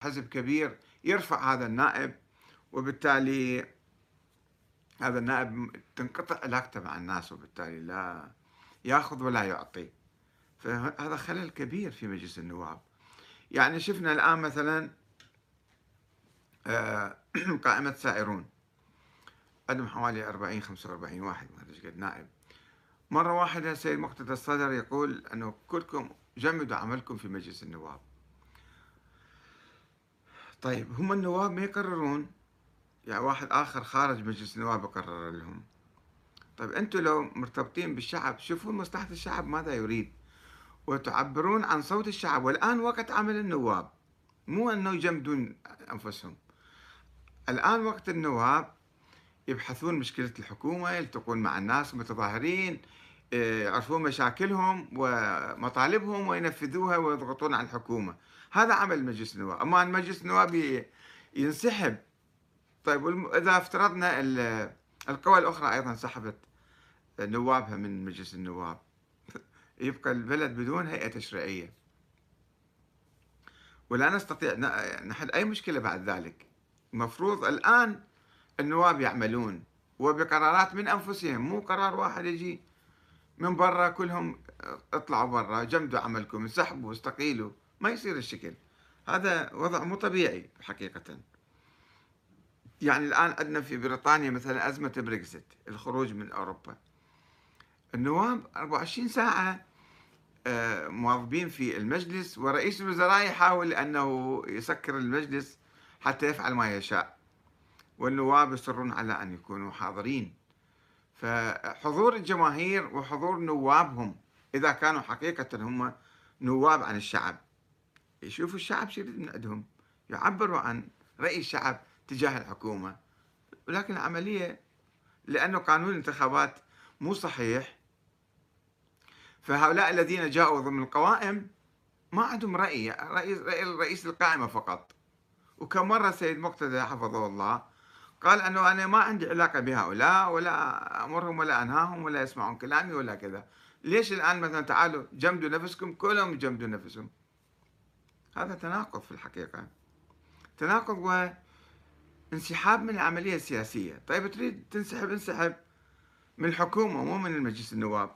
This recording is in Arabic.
حزب كبير يرفع هذا النائب وبالتالي هذا النائب تنقطع علاقته مع الناس وبالتالي لا ياخذ ولا يعطي. فهذا خلل كبير في مجلس النواب. يعني شفنا الآن مثلا آه، قائمة سائرون. عندهم حوالي 40 45 واحد ما أدري قد نائب. مرة واحدة سيد مقتدى الصدر يقول أنه كلكم جمدوا عملكم في مجلس النواب. طيب هم النواب ما يقررون؟ يعني واحد آخر خارج مجلس النواب يقرر لهم. طيب أنتم لو مرتبطين بالشعب شوفوا مصلحة الشعب ماذا يريد. وتعبرون عن صوت الشعب. والآن وقت عمل النواب. مو أنه يجمدون أنفسهم. الآن وقت النواب يبحثون مشكلة الحكومة يلتقون مع الناس المتظاهرين آه، يعرفون مشاكلهم ومطالبهم وينفذوها ويضغطون على الحكومة. هذا عمل مجلس النواب. أما مجلس النواب ينسحب. طيب إذا افترضنا القوى الأخرى أيضا سحبت نوابها من مجلس النواب. يبقى البلد بدون هيئة تشريعية. ولا نستطيع نحل أي مشكلة بعد ذلك. المفروض الآن النواب يعملون. وبقرارات من أنفسهم. مو قرار واحد يجي من برا كلهم اطلعوا برا جمدوا عملكم انسحبوا استقيلوا ما يصير الشكل. هذا وضع مو طبيعي حقيقة. يعني الآن عندنا في بريطانيا مثلا أزمة بريكزيت الخروج من أوروبا. النواب 24 ساعة آه، مواظبين في المجلس ورئيس الوزراء يحاول أنه يسكر المجلس حتى يفعل ما يشاء. والنواب يصرون على أن يكونوا حاضرين. فحضور الجماهير وحضور نوابهم إذا كانوا حقيقة هم نواب عن الشعب. يشوفوا الشعب شو من عندهم يعبروا عن رأي الشعب تجاه الحكومة. ولكن العملية لأنه قانون الانتخابات مو صحيح فهؤلاء الذين جاءوا ضمن القوائم ما عندهم رأي, رأي رئيس القائمة فقط. وكم مرة سيد مقتدى حفظه الله قال أنه أنا ما عندي علاقة بهؤلاء ولا أمرهم ولا أنهاهم ولا يسمعون كلامي ولا كذا. ليش الآن مثلا تعالوا جمدوا نفسكم كلهم جمدوا نفسهم؟ هذا تناقض في الحقيقة. تناقض وانسحاب من العملية السياسية. طيب تريد تنسحب انسحب من الحكومة مو من المجلس النواب.